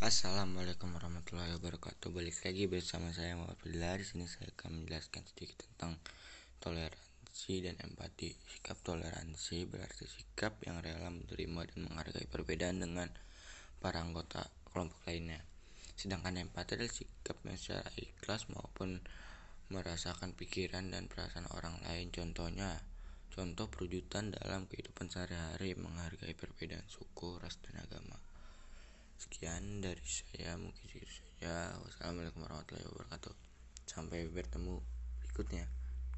Assalamualaikum warahmatullahi wabarakatuh. Balik lagi bersama saya Muhammad Fadila. Di sini saya akan menjelaskan sedikit tentang toleransi dan empati. Sikap toleransi berarti sikap yang rela menerima dan menghargai perbedaan dengan para anggota kelompok lainnya. Sedangkan empati adalah sikap yang secara ikhlas maupun merasakan pikiran dan perasaan orang lain. Contohnya, contoh perwujudan dalam kehidupan sehari-hari menghargai perbedaan suku, ras, dan. Sekian dari saya, mungkin segitu saja. Wassalamualaikum warahmatullahi wabarakatuh. Sampai bertemu berikutnya.